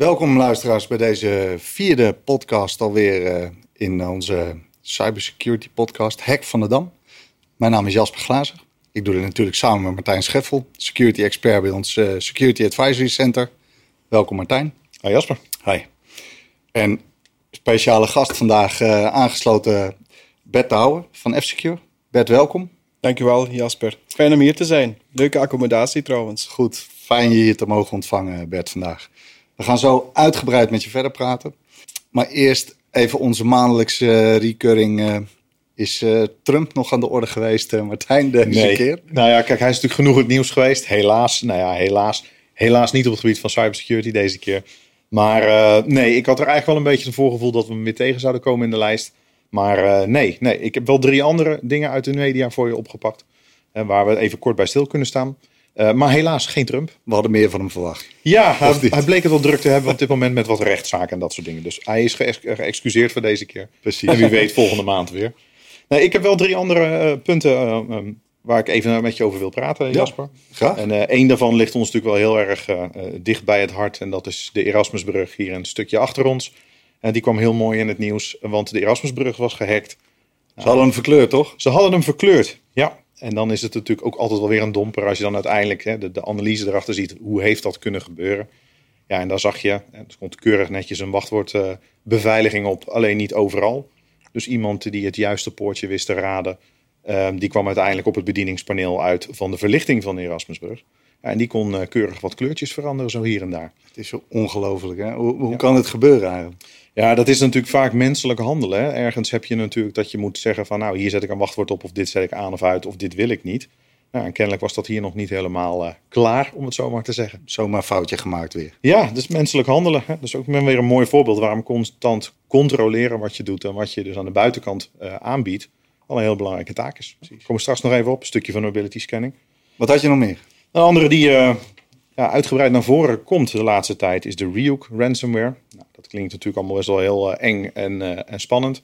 Welkom luisteraars bij deze vierde podcast alweer uh, in onze cybersecurity podcast Hack van de Dam. Mijn naam is Jasper Glazer. Ik doe dit natuurlijk samen met Martijn Scheffel, security expert bij ons uh, Security Advisory Center. Welkom Martijn. Hi Jasper. Hi. En speciale gast vandaag uh, aangesloten Bert Douwen van F-Secure. Bert, welkom. Dankjewel Jasper. Fijn om hier te zijn. Leuke accommodatie trouwens. Goed, fijn je hier te mogen ontvangen Bert vandaag. We gaan zo uitgebreid met je verder praten. Maar eerst even onze maandelijkse recurring. Uh, is uh, Trump nog aan de orde geweest, uh, Martijn, deze nee. keer? Nou ja, kijk, hij is natuurlijk genoeg het nieuws geweest. Helaas, nou ja, helaas. Helaas niet op het gebied van cybersecurity deze keer. Maar nee, ik had er eigenlijk wel een beetje een voorgevoel dat we hem weer tegen zouden komen in de lijst. Maar nee, nee, ik heb wel drie andere dingen uit de media voor je opgepakt. waar we even kort bij stil kunnen staan. Uh, maar helaas geen Trump. We hadden meer van hem verwacht. Ja, hij, hij, bleek het wel druk te hebben op dit moment met wat rechtszaken en dat soort dingen. Dus hij is geëxcuseerd voor deze keer. Precies. En wie weet volgende maand weer. Nee, ik heb wel drie andere uh, punten uh, um, waar ik even met je over wil praten, Jasper. Ja, graag. En één daarvan ligt ons natuurlijk wel heel erg dicht bij het hart. En dat is de Erasmusbrug hier een stukje achter ons. En die kwam heel mooi in het nieuws, want de Erasmusbrug was gehackt. Ze hadden hem verkleurd, toch? Ze hadden hem verkleurd, ja. En dan is het natuurlijk ook altijd wel weer een domper als je dan uiteindelijk hè, de, analyse erachter ziet. Hoe heeft dat kunnen gebeuren? Ja, en daar zag je, er komt keurig netjes een wachtwoordbeveiliging uh, op, alleen niet overal. Dus iemand die het juiste poortje wist te raden, um, die kwam uiteindelijk op het bedieningspaneel uit van de verlichting van Erasmusbrug. En die kon uh, keurig wat kleurtjes veranderen, zo hier en daar. Het is zo ongelooflijk, hè? Hoe, hoe ja. kan het gebeuren eigenlijk? Ja, dat is natuurlijk vaak menselijk handelen. Hè? Ergens heb je natuurlijk dat je moet zeggen van nou, hier zet ik een wachtwoord op of dit zet ik aan of uit of dit wil ik niet. Nou, en kennelijk was dat hier nog niet helemaal uh, klaar, om het zo maar te zeggen. Zomaar een foutje gemaakt weer. Ja, dus menselijk handelen. Hè? Dus ook weer een mooi voorbeeld waarom constant controleren wat je doet en wat je dus aan de buitenkant uh, aanbiedt, al een heel belangrijke taak is. Precies. We straks nog even op, een stukje van mobility scanning. Wat had je nog meer? Een andere die uh, ja, uitgebreid naar voren komt de laatste tijd is de Ryuk ransomware. Nou, dat klinkt natuurlijk allemaal best wel heel uh, eng en, uh, en spannend.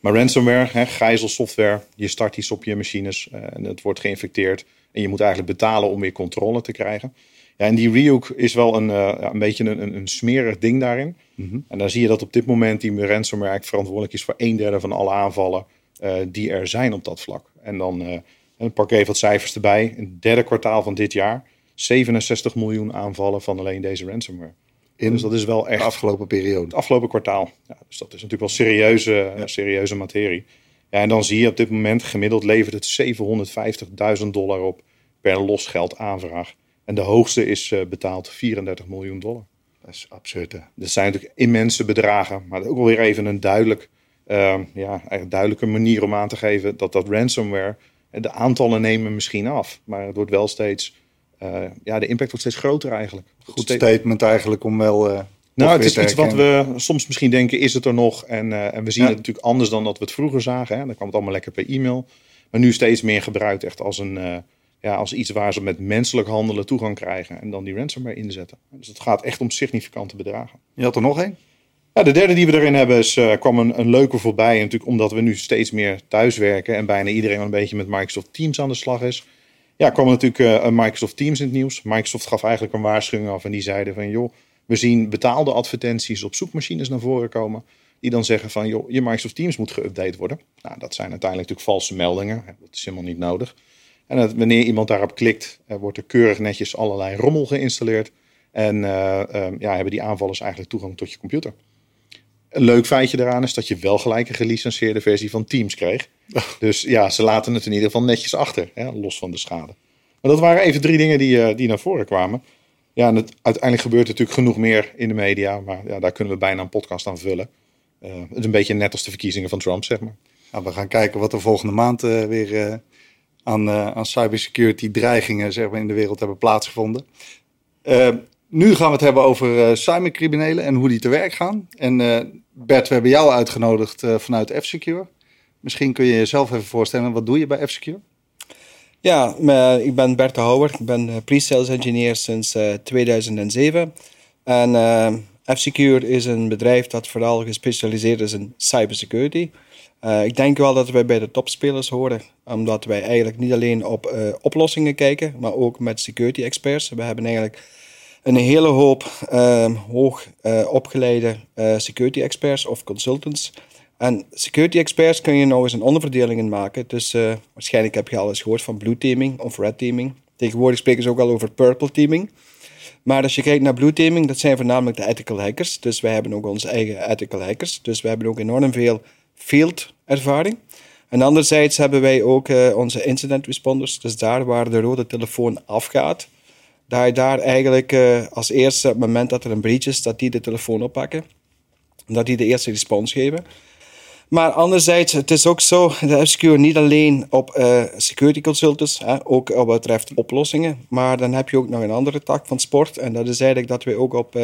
Maar ransomware, hè, gijzelsoftware, je start iets op je machines en het wordt geïnfecteerd. En je moet eigenlijk betalen om weer controle te krijgen. Ja, en die Ryuk is wel een, een beetje een, een, smerig ding daarin. Mm -hmm. En dan zie je dat op dit moment die ransomware eigenlijk verantwoordelijk is voor een derde van alle aanvallen die er zijn op dat vlak. En dan, en pak even wat cijfers erbij. In het derde kwartaal van dit jaar 67 miljoen aanvallen van alleen deze ransomware. In dus dat is wel echt. De afgelopen periode. Het afgelopen kwartaal. Ja, dus dat is natuurlijk wel serieuze, ja. serieuze materie. Ja, en dan zie je op dit moment gemiddeld levert het 750.000 dollar op per losgeld aanvraag. En de hoogste is uh, betaald 34 miljoen dollar. Dat is absurd. Hè? Dat zijn natuurlijk immense bedragen. Maar ook wel weer even een duidelijk, uh, ja, duidelijke manier om aan te geven dat dat ransomware. De aantallen nemen misschien af. Maar het wordt wel steeds uh, ja, de impact wordt steeds groter eigenlijk. Goed statement eigenlijk om wel. Uh, nou, het is iets wat we soms misschien denken: is het er nog? En, uh, en we zien ja. het natuurlijk anders dan dat we het vroeger zagen. Hè? Dan kwam het allemaal lekker per e-mail. Maar nu steeds meer gebruikt echt als, een, ja, als iets waar ze met menselijk handelen toegang krijgen. En dan die ransomware inzetten. Dus het gaat echt om significante bedragen. Je had er nog één? De derde die we erin hebben is, kwam een, een leuke voorbij. En natuurlijk omdat we nu steeds meer thuiswerken. En bijna iedereen een beetje met Microsoft Teams aan de slag is ja, kwam natuurlijk uh, Microsoft Teams in het nieuws. Microsoft gaf eigenlijk een waarschuwing af en die zeiden van joh, we zien betaalde advertenties op zoekmachines naar voren komen. Die dan zeggen van joh, je Microsoft Teams moet geüpdate worden. Nou, dat zijn uiteindelijk natuurlijk valse meldingen. Dat is helemaal niet nodig. En wanneer iemand daarop klikt, uh, wordt er keurig netjes allerlei rommel geïnstalleerd. En uh, ja, hebben die aanvallers eigenlijk toegang tot je computer. Een leuk feitje daaraan is dat je wel gelijk een gelicenseerde versie van Teams kreeg. Dus ja, ze laten het in ieder geval netjes achter, hè, los van de schade. Maar dat waren even drie dingen die, uh, die naar voren kwamen. Ja, en het, uiteindelijk gebeurt er natuurlijk genoeg meer in de media, maar ja, daar kunnen we bijna een podcast aan vullen. Uh, het is een beetje net als de verkiezingen van Trump, zeg maar. Nou, we gaan kijken wat er volgende maand uh, weer aan, aan cybersecurity dreigingen zeg maar, in de wereld hebben plaatsgevonden. Nu gaan we het hebben over cybercriminelen en hoe die te werk gaan. En Bert, we hebben jou uitgenodigd vanuit F-Secure. Misschien kun je jezelf even voorstellen, wat doe je bij F-Secure? Ja, ik ben Bert de Houwer. Ik ben pre-sales engineer sinds uh, 2007. En uh, F-Secure is een bedrijf dat vooral gespecialiseerd is in cybersecurity. Ik denk wel dat wij bij de topspelers horen, omdat wij eigenlijk niet alleen op oplossingen kijken, maar ook met security experts. We hebben eigenlijk een hele hoop uh, hoog uh, opgeleide uh, security experts of consultants. En security experts kun je nou eens een onderverdelingen maken. Dus waarschijnlijk heb je al eens gehoord van blue teaming of red teaming. Tegenwoordig spreken ze ook al over purple teaming. Maar als je kijkt naar blue teaming, dat zijn voornamelijk de ethical hackers. Dus wij hebben ook onze eigen ethical hackers. Dus we hebben ook enorm veel field ervaring. En anderzijds hebben wij ook onze incident responders. Dus daar waar de rode telefoon afgaat, dat je daar eigenlijk uh, als eerste, op het moment dat er een breach is, dat die de telefoon oppakken. Dat die de eerste respons geven. Maar anderzijds, het is ook zo, de FSQ niet alleen op uh, security consultants, hè, ook wat betreft oplossingen. Maar dan heb je ook nog een andere tak van sport. En dat is eigenlijk dat we ook op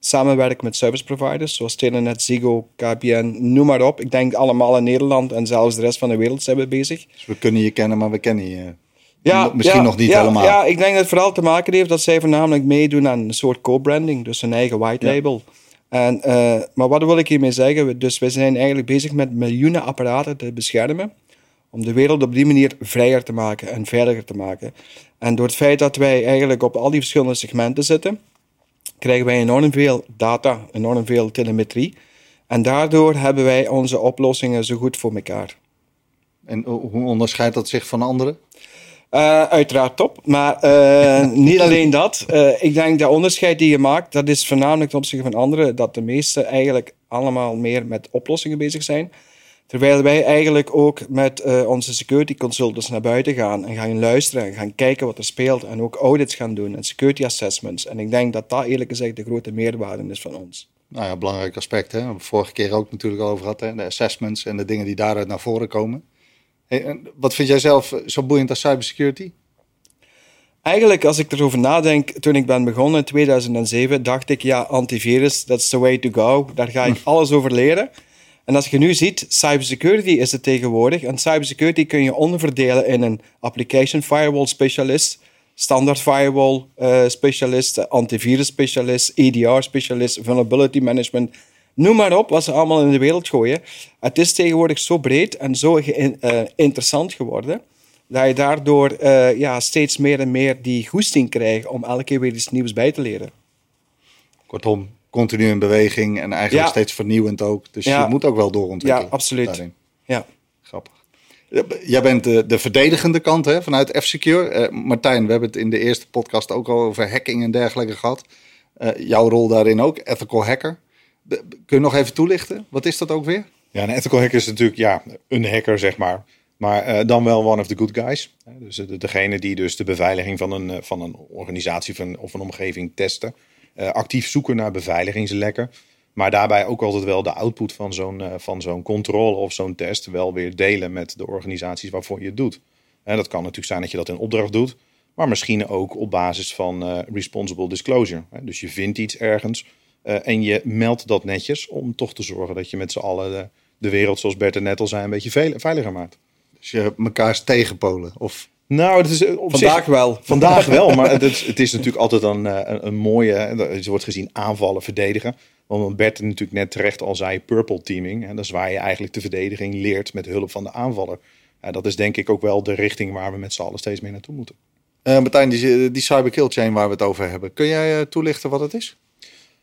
samenwerken met service providers, zoals Telenet, Ziggo, KPN, noem maar op. Ik denk allemaal in Nederland en zelfs de rest van de wereld zijn we bezig. Dus we kunnen je kennen, maar we kennen je ja, misschien nog niet ja, helemaal. Ja, ik denk dat het vooral te maken heeft dat zij voornamelijk meedoen aan een soort co-branding, dus een eigen white label. En, uh, maar wat wil ik hiermee zeggen? Dus we zijn eigenlijk bezig met miljoenen apparaten te beschermen om de wereld op die manier vrijer te maken en veiliger te maken. En door het feit dat wij eigenlijk op al die verschillende segmenten zitten, krijgen wij enorm veel data, enorm veel telemetrie. En daardoor hebben wij onze oplossingen zo goed voor elkaar. En hoe onderscheidt dat zich van anderen? Uh, uiteraard top, maar uh, niet alleen dat. Uh, ik denk dat onderscheid die je maakt, dat is voornamelijk ten opzichte van anderen, dat de meesten eigenlijk allemaal meer met oplossingen bezig zijn. Terwijl wij eigenlijk ook met onze security consultants naar buiten gaan en gaan luisteren en gaan kijken wat er speelt en ook audits gaan doen en security assessments. En ik denk dat dat eerlijk gezegd de grote meerwaarde is van ons. Nou ja, belangrijk aspect. Hè? We hebben vorige keer ook natuurlijk al over gehad. Hè? De assessments en de dingen die daaruit naar voren komen. Hey, wat vind jij zelf zo boeiend als cybersecurity? Eigenlijk, als ik erover nadenk, toen ik ben begonnen in 2007, dacht ik, ja, antivirus, that's the way to go. Daar ga ik alles over leren. En als je nu ziet, cybersecurity is het tegenwoordig. En cybersecurity kun je onderverdelen in een application firewall specialist, standard firewall uh, specialist, antivirus specialist, EDR specialist, vulnerability management. Noem maar op wat ze allemaal in de wereld gooien. Het is tegenwoordig zo breed en zo uh, interessant geworden dat je daardoor uh, ja, steeds meer en meer die goesting krijgt om elke keer weer iets nieuws bij te leren. Kortom, continu in beweging en eigenlijk steeds vernieuwend ook. Dus je moet ook wel doorontwikkelen. Ja, absoluut. Ja. Grappig. Jij bent de, de verdedigende kant hè, vanuit F-Secure. Uh, Martijn, we hebben het in de eerste podcast ook al over hacking en dergelijke gehad. Jouw rol daarin ook, ethical hacker. Kun je nog even toelichten? Wat is dat ook weer? Ja, een ethical hacker is natuurlijk ja, een hacker, zeg maar. Maar uh, dan wel one of the good guys. Dus degene die dus de beveiliging van een, van een organisatie van, of een omgeving testen. Uh, actief zoeken naar beveiligingslekken. Maar daarbij ook altijd wel de output van zo'n van zo'n controle of zo'n test wel weer delen met de organisaties waarvoor je het doet. En dat kan natuurlijk zijn dat je dat in opdracht doet, maar misschien ook op basis van responsible disclosure. Dus je vindt iets ergens en je meldt dat netjes om toch te zorgen dat je met z'n allen de, de, wereld, zoals Bert er net al zei, een beetje veiliger maakt. Dus je elkaars tegenpolen of nou, het is op vandaag wel. Vandaag wel, maar het, het, is natuurlijk altijd een, eh, een, een mooie. Het wordt gezien aanvallen, verdedigen. Want Bert natuurlijk net terecht al zei, purple teaming. En dat is waar je eigenlijk de verdediging leert met hulp van de aanvaller. Ja, dat is denk ik ook wel de richting waar we met z'n allen steeds meer naartoe moeten. Uh, Martijn, die, die cyber kill chain waar we het over hebben. Kun jij uh, toelichten wat het is?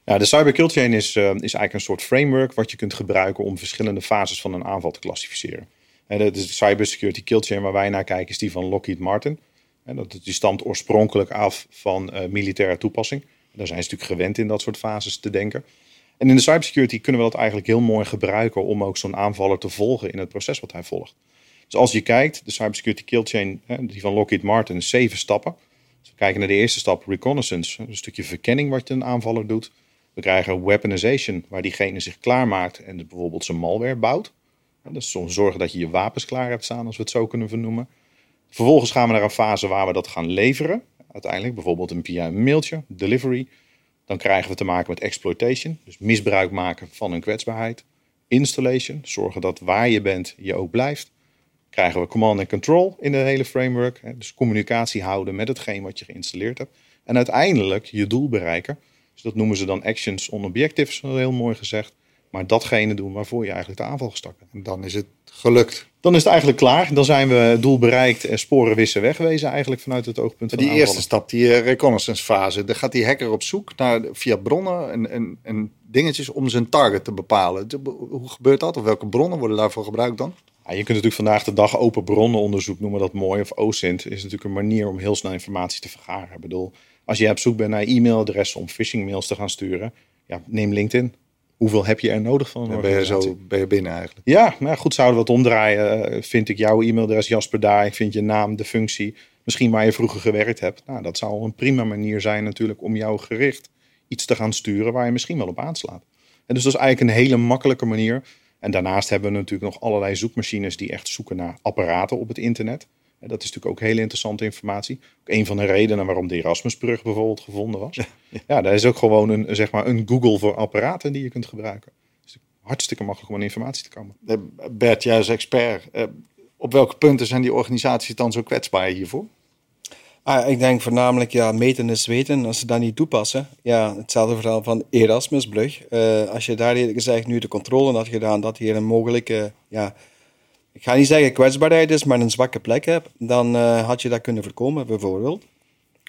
De cyber kill chain is, uh, is eigenlijk een soort framework wat je kunt gebruiken om verschillende fases van een aanval te klassificeren. En de, de cybersecurity kill chain waar wij naar kijken is die van Lockheed Martin. Dat, die stamt oorspronkelijk af van uh, militaire toepassing. Daar zijn ze natuurlijk gewend in dat soort fases te denken. En in de cybersecurity kunnen we dat eigenlijk heel mooi gebruiken om ook zo'n aanvaller te volgen in het proces wat hij volgt. Dus als je kijkt, de cybersecurity kill chain, die van Lockheed Martin, zeven stappen. Dus we kijken naar de eerste stap, reconnaissance, een stukje verkenning wat een aanvaller doet. We krijgen weaponization, waar diegene zich klaarmaakt en bijvoorbeeld zijn malware bouwt. Dus zorgen dat je je wapens klaar hebt staan, als we het zo kunnen vernoemen. Vervolgens gaan we naar een fase waar we dat gaan leveren. Uiteindelijk bijvoorbeeld via een mailtje, delivery. Dan krijgen we te maken met exploitation, dus misbruik maken van een kwetsbaarheid. Installation, zorgen dat waar je bent je ook blijft. Krijgen we command and control in de hele framework, dus communicatie houden met hetgeen wat je geïnstalleerd hebt. En uiteindelijk je doel bereiken. Dus dat noemen ze dan actions on objectives, heel mooi gezegd maar datgene doen waarvoor je eigenlijk de aanval gestart hebt. En dan is het gelukt. Dan is het eigenlijk klaar. Dan zijn we doel bereikt en sporen wissen wegwezen eigenlijk vanuit het oogpunt van Die de eerste stap, die eh, reconnaissance fase, daar gaat die hacker op zoek naar via bronnen en, en, en dingetjes om zijn target te bepalen. Hoe gebeurt dat? Of welke bronnen worden daarvoor gebruikt dan? Ja, je kunt natuurlijk vandaag de dag open bronnenonderzoek noemen dat mooi. Of OSINT is natuurlijk een manier om heel snel informatie te vergaren. Ik bedoel, als je op zoek bent naar e-mailadressen om phishing mails te gaan sturen, ja, neem LinkedIn. Hoeveel heb je er nodig van? Dan ben je zo ben je binnen eigenlijk. Ja, maar goed, zouden we het omdraaien. eh, Vind ik jouw e-mailadres Jasper daar, ik vind je naam, de functie, misschien waar je vroeger gewerkt hebt. Nou, dat zou een prima manier zijn natuurlijk om jou gericht iets te gaan sturen waar je misschien wel op aanslaat. En dus dat is eigenlijk een hele makkelijke manier. En daarnaast hebben we natuurlijk nog allerlei zoekmachines die echt zoeken naar apparaten op het internet. En dat is natuurlijk ook hele interessante informatie. Ook een van de redenen waarom de Erasmusbrug bijvoorbeeld gevonden was. Ja, daar is ook gewoon een, zeg maar, een Google voor apparaten die je kunt gebruiken. Dus hartstikke makkelijk om aan informatie te komen. Eh, Bert, jij als expert, eh, op welke punten zijn die organisaties dan zo kwetsbaar hiervoor? Ah, ik denk voornamelijk, ja, meten is weten. Als ze dat niet toepassen, ja, hetzelfde verhaal van Erasmusbrug. Eh, als je daar eerlijk gezegd nu de controle had gedaan dat hier een mogelijke, ja, ik ga niet zeggen kwetsbaarheid is, maar een zwakke plek hebt, dan eh, had je dat kunnen voorkomen, bijvoorbeeld.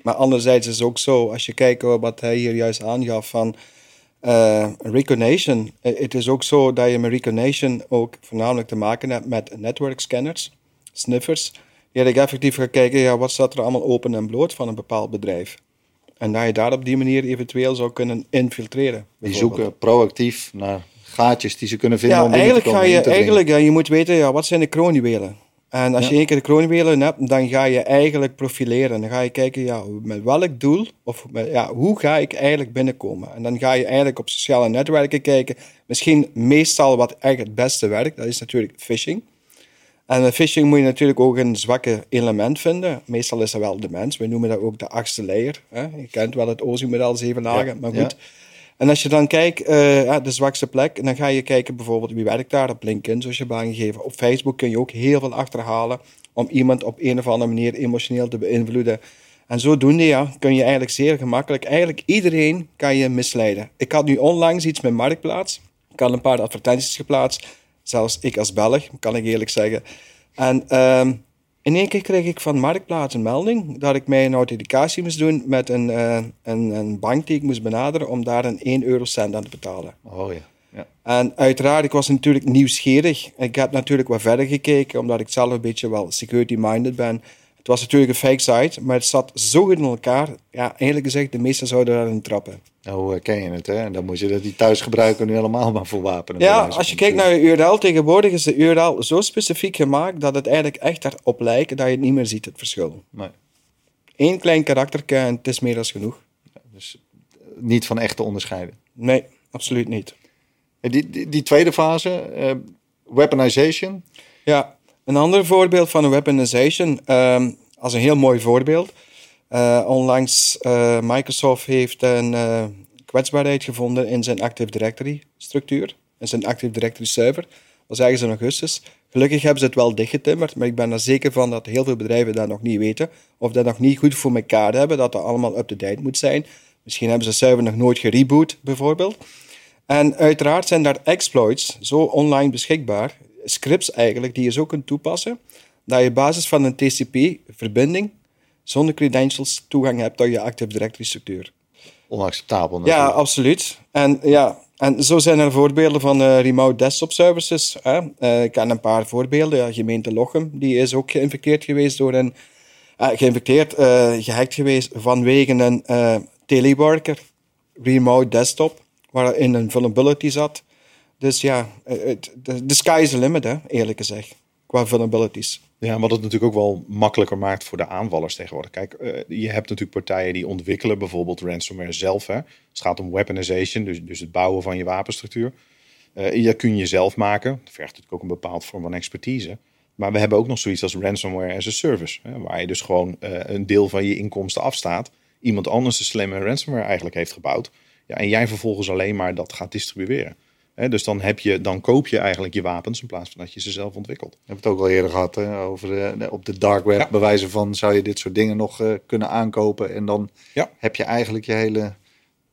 Maar anderzijds is het ook zo, als je kijkt wat hij hier juist aangaf van. Eh, Het is ook zo dat je met Recognition ook voornamelijk te maken hebt met network scanners, sniffers. Die ik effectief gaat kijken, ja, wat staat er allemaal open en bloot van een bepaald bedrijf. En dat je daar op die manier eventueel zou kunnen infiltreren. Die zoeken proactief naar gaatjes die ze kunnen vinden Ja, om eigenlijk, te ga komen, je, te dringen. eigenlijk ja, je moet weten, ja, wat zijn de kroonjuwelen? En als Ja. je één keer de kroonjuwelen hebt, dan ga je eigenlijk profileren. Dan ga je kijken, ja, met welk doel, of met, ja, hoe ga ik eigenlijk binnenkomen? En dan ga je eigenlijk op sociale netwerken kijken. Misschien meestal wat echt het beste werkt, dat is natuurlijk phishing. En met phishing moet je natuurlijk ook een zwakke element vinden. Meestal is dat wel de mens. We noemen dat ook de achtste layer. Hè? Je kent wel het OSI-model, zeven lagen, Ja, maar ja. En als je dan kijkt, ja, de zwakste plek, dan ga je kijken bijvoorbeeld wie werkt daar op LinkedIn, zoals je hebt. Op Facebook kun je ook heel veel achterhalen om iemand op een of andere manier emotioneel te beïnvloeden. En zodoende ja, kun je eigenlijk zeer gemakkelijk, eigenlijk iedereen kan je misleiden. Ik had nu onlangs iets met Marktplaats. Ik had een paar advertenties geplaatst. Zelfs ik als Belg, kan ik eerlijk zeggen. En ehm, in één keer kreeg ik van Marktplaats een melding dat ik mij een authenticatie moest doen met een, eh, een, een bank die ik moest benaderen om daar een 1 eurocent aan te betalen. Oh ja. ja. En uiteraard, ik was natuurlijk nieuwsgierig. Ik heb natuurlijk wat verder gekeken, omdat ik zelf een beetje wel security-minded ben. Het was natuurlijk een fake site, maar het zat zo in elkaar. Ja, eerlijk gezegd, de meesten zouden daarin trappen. Nou eh, ken je het, hè? En dan moet je dat die thuisgebruiker nu helemaal maar voor wapenen. Ja, als je kijkt naar de URL tegenwoordig, is de URL zo specifiek gemaakt dat het eigenlijk echt erop lijkt dat je het niet meer ziet, het verschil. Nee, Eén klein karakterke en het is meer dan genoeg. dus eh, niet van echt te onderscheiden. Nee, absoluut niet. En Die, die, die tweede fase, eh, weaponization. Ja, een ander voorbeeld van weaponization, ehm, als een heel mooi voorbeeld. Eh, onlangs, eh, Microsoft heeft een eh, kwetsbaarheid gevonden in zijn Active Directory structuur, in zijn Active Directory server. Dat was ergens in augustus. Gelukkig hebben ze het wel dichtgetimmerd, maar ik ben er zeker van dat heel veel bedrijven dat nog niet weten, of dat nog niet goed voor elkaar hebben, dat dat allemaal up-to-date moet zijn. Misschien hebben ze server nog nooit gereboot, bijvoorbeeld. En uiteraard zijn daar exploits zo online beschikbaar, scripts eigenlijk, die je zo kunt toepassen, dat je op basis van een TCP-verbinding zonder credentials toegang hebt tot je Active Directory structuur. Onacceptabel Ja, natuurlijk. absoluut. En, ja, en zo zijn er voorbeelden van eh, remote desktop services. Hè. Eh, ik ken een paar voorbeelden. Ja, gemeente Lochem, die is ook geïnfecteerd geweest door een... eh, geïnfecteerd, eh, gehackt geweest vanwege een teleworker remote desktop, waarin een vulnerability zat. Dus ja, eh, de, de sky is the limit, hè, eerlijk gezegd, qua vulnerabilities. Ja, wat het natuurlijk ook wel makkelijker maakt voor de aanvallers tegenwoordig. Kijk, eh, je hebt natuurlijk partijen die ontwikkelen bijvoorbeeld ransomware zelf. Hè. Het gaat om weaponization, dus, dus het bouwen van je wapenstructuur. Eh dat kun je zelf maken. Dat vergt natuurlijk ook een bepaald vorm van expertise. Maar we hebben ook nog zoiets als ransomware as a service. Hè, waar je dus gewoon een deel van je inkomsten afstaat. Iemand anders een slimme ransomware eigenlijk heeft gebouwd. Ja, en jij vervolgens alleen maar dat gaat distribueren. Hè, dus dan, heb je, dan koop je eigenlijk je wapens in plaats van dat je ze zelf ontwikkelt. We hebben het ook al eerder gehad hè, over de, op de dark web. Ja. Bewijzen van zou je dit soort dingen nog eh, kunnen aankopen. En dan Ja. heb je eigenlijk je hele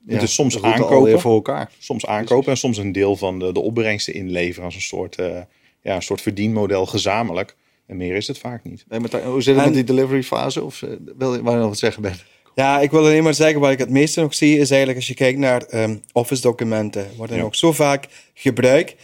het is soms aankopen. voor elkaar. Soms aankopen en soms een deel van de, de opbrengsten inleveren als een soort, eh, ja, een soort verdienmodel gezamenlijk. En meer is het vaak niet. Nee, maar hoe zit het En- met die delivery fase? Of eh, wil je waar je nog wat zeggen bent? Ja, ik wil alleen maar zeggen, wat ik het meeste nog zie, is eigenlijk als je kijkt naar ehm, Office documenten, worden Ja. nog zo vaak gebruikt.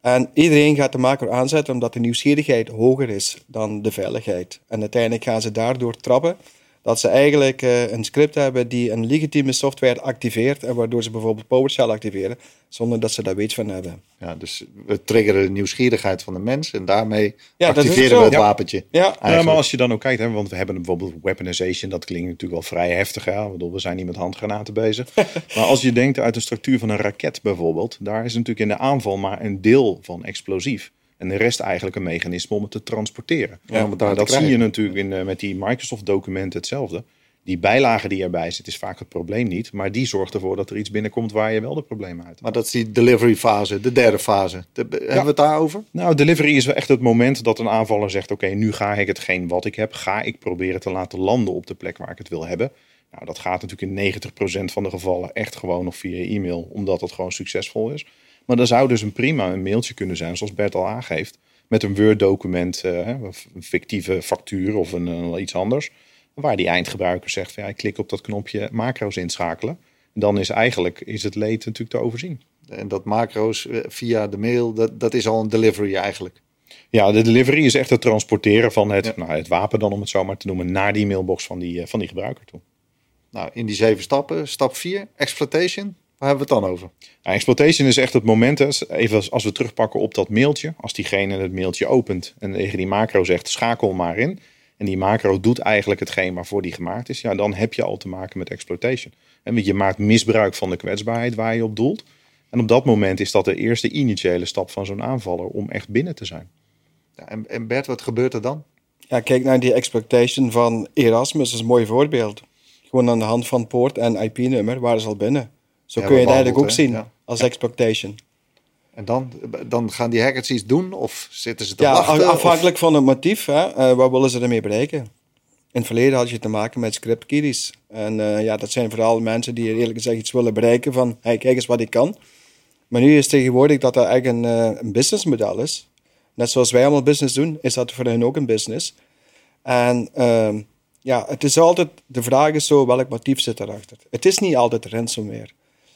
En iedereen gaat de macro aanzetten omdat de nieuwsgierigheid hoger is dan de veiligheid. En uiteindelijk gaan ze daardoor trappen dat ze eigenlijk eh, een script hebben die een legitieme software activeert en waardoor ze bijvoorbeeld PowerShell activeren, zonder dat ze daar weet van hebben. Ja, dus we triggeren de nieuwsgierigheid van de mens en daarmee Ja, activeren we het wapentje. Ja, maar als je dan ook kijkt, hè, want we hebben bijvoorbeeld weaponization, dat klinkt natuurlijk wel vrij heftig. Hè? Ik bedoel, we zijn niet met handgranaten bezig. maar als je denkt uit de structuur van een raket bijvoorbeeld, daar is natuurlijk in de aanval maar een deel van explosief. En de rest eigenlijk een mechanisme om het te transporteren. Ja, om daar dat zie je natuurlijk in, eh, met die Microsoft-documenten hetzelfde. Die bijlage die erbij zit is vaak het probleem niet. Maar die zorgt ervoor dat er iets binnenkomt waar je wel de problemen uit Maar dat is die delivery fase, de derde fase. De- hebben we het daarover? Nou, delivery is wel echt het moment dat een aanvaller zegt: Oké, nu ga ik hetgeen wat ik heb, ga ik proberen te laten landen op de plek waar ik het wil hebben. Nou, dat gaat natuurlijk in 90% van de gevallen echt gewoon nog via e-mail, omdat het gewoon succesvol is. Maar dan zou dus een prima een mailtje kunnen zijn, zoals Bert al aangeeft, met een Word-document, eh, een fictieve factuur of een, eh, iets anders, waar die eindgebruiker zegt: van, ja, ik klik op dat knopje macro's inschakelen. En dan is eigenlijk is het leed natuurlijk te overzien. En dat macro's eh, via de mail, dat, dat is al een delivery eigenlijk. Ja, de delivery is echt het transporteren van het, Ja. nou, het wapen dan, om het zo maar te noemen, naar die mailbox van die, van die gebruiker toe. Nou, in die zeven stappen, stap 4, exploitation. Waar hebben we het dan over? Nou, exploitation is echt het moment, hè, even als, als we terugpakken op dat mailtje. Als diegene het mailtje opent en tegen die macro zegt, schakel maar in. En die macro doet eigenlijk hetgeen waarvoor die gemaakt is. Ja, dan heb je al te maken met exploitation. En je maakt misbruik van de kwetsbaarheid waar je op doelt. En op dat moment is dat de eerste initiële stap van zo'n aanvaller om echt binnen te zijn. Ja, en, en Bert, wat gebeurt er dan? Ja, kijk naar die expectation van Erasmus, dat is een mooi voorbeeld. Gewoon aan de hand van poort en IP-nummer waren ze al binnen. Zo kun je het eigenlijk ook zien? Ja. als expectation. En dan, dan gaan die hackers iets doen of zitten ze te Ja, wachten? of- afhankelijk van het motief, hè, eh, wat willen ze ermee bereiken? In het verleden had je te maken met script kiddies. En eh, ja, dat zijn vooral mensen die eerlijk gezegd iets willen bereiken van, hey, kijk eens wat ik kan. Maar nu is tegenwoordig dat dat eigenlijk een, eh, een businessmodel is. Net zoals wij allemaal business doen, is dat voor hen ook een business. En ehm, ja, het is altijd, de vraag is zo, welk motief zit erachter? Het is niet altijd ransomware.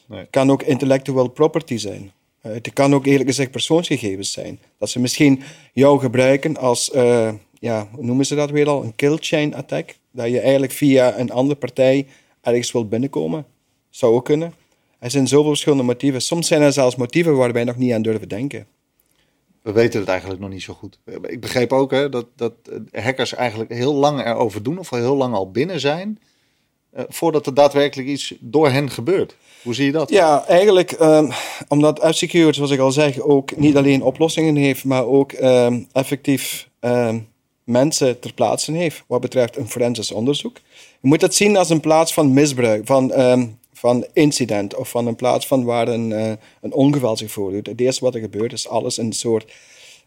Nee. Het kan ook intellectual property zijn. Eh, het kan ook eerlijk gezegd persoonsgegevens zijn. Dat ze misschien jou gebruiken als, eh, ja, hoe noemen ze dat weer al? Een kill chain attack. Dat je eigenlijk via een andere partij ergens wilt binnenkomen. Zou ook kunnen. Er zijn zoveel verschillende motieven. Soms zijn er zelfs motieven waar wij nog niet aan durven denken. We weten het eigenlijk nog niet zo goed. Ik begreep ook hè, dat, dat eh, hackers eigenlijk heel lang erover doen, of al heel lang al binnen zijn, voordat er daadwerkelijk iets door hen gebeurt. Hoe zie je dat? Ja, eigenlijk ehm, omdat F-Secure, zoals ik al zeg, ook niet alleen oplossingen heeft, maar ook ehm, effectief ehm, mensen ter plaatse heeft wat betreft een forensisch onderzoek. Je moet het zien als een plaats van misbruik, van, van incident of van een plaats van waar een, eh, een ongeval zich voordoet. Het eerste wat er gebeurt is alles in een soort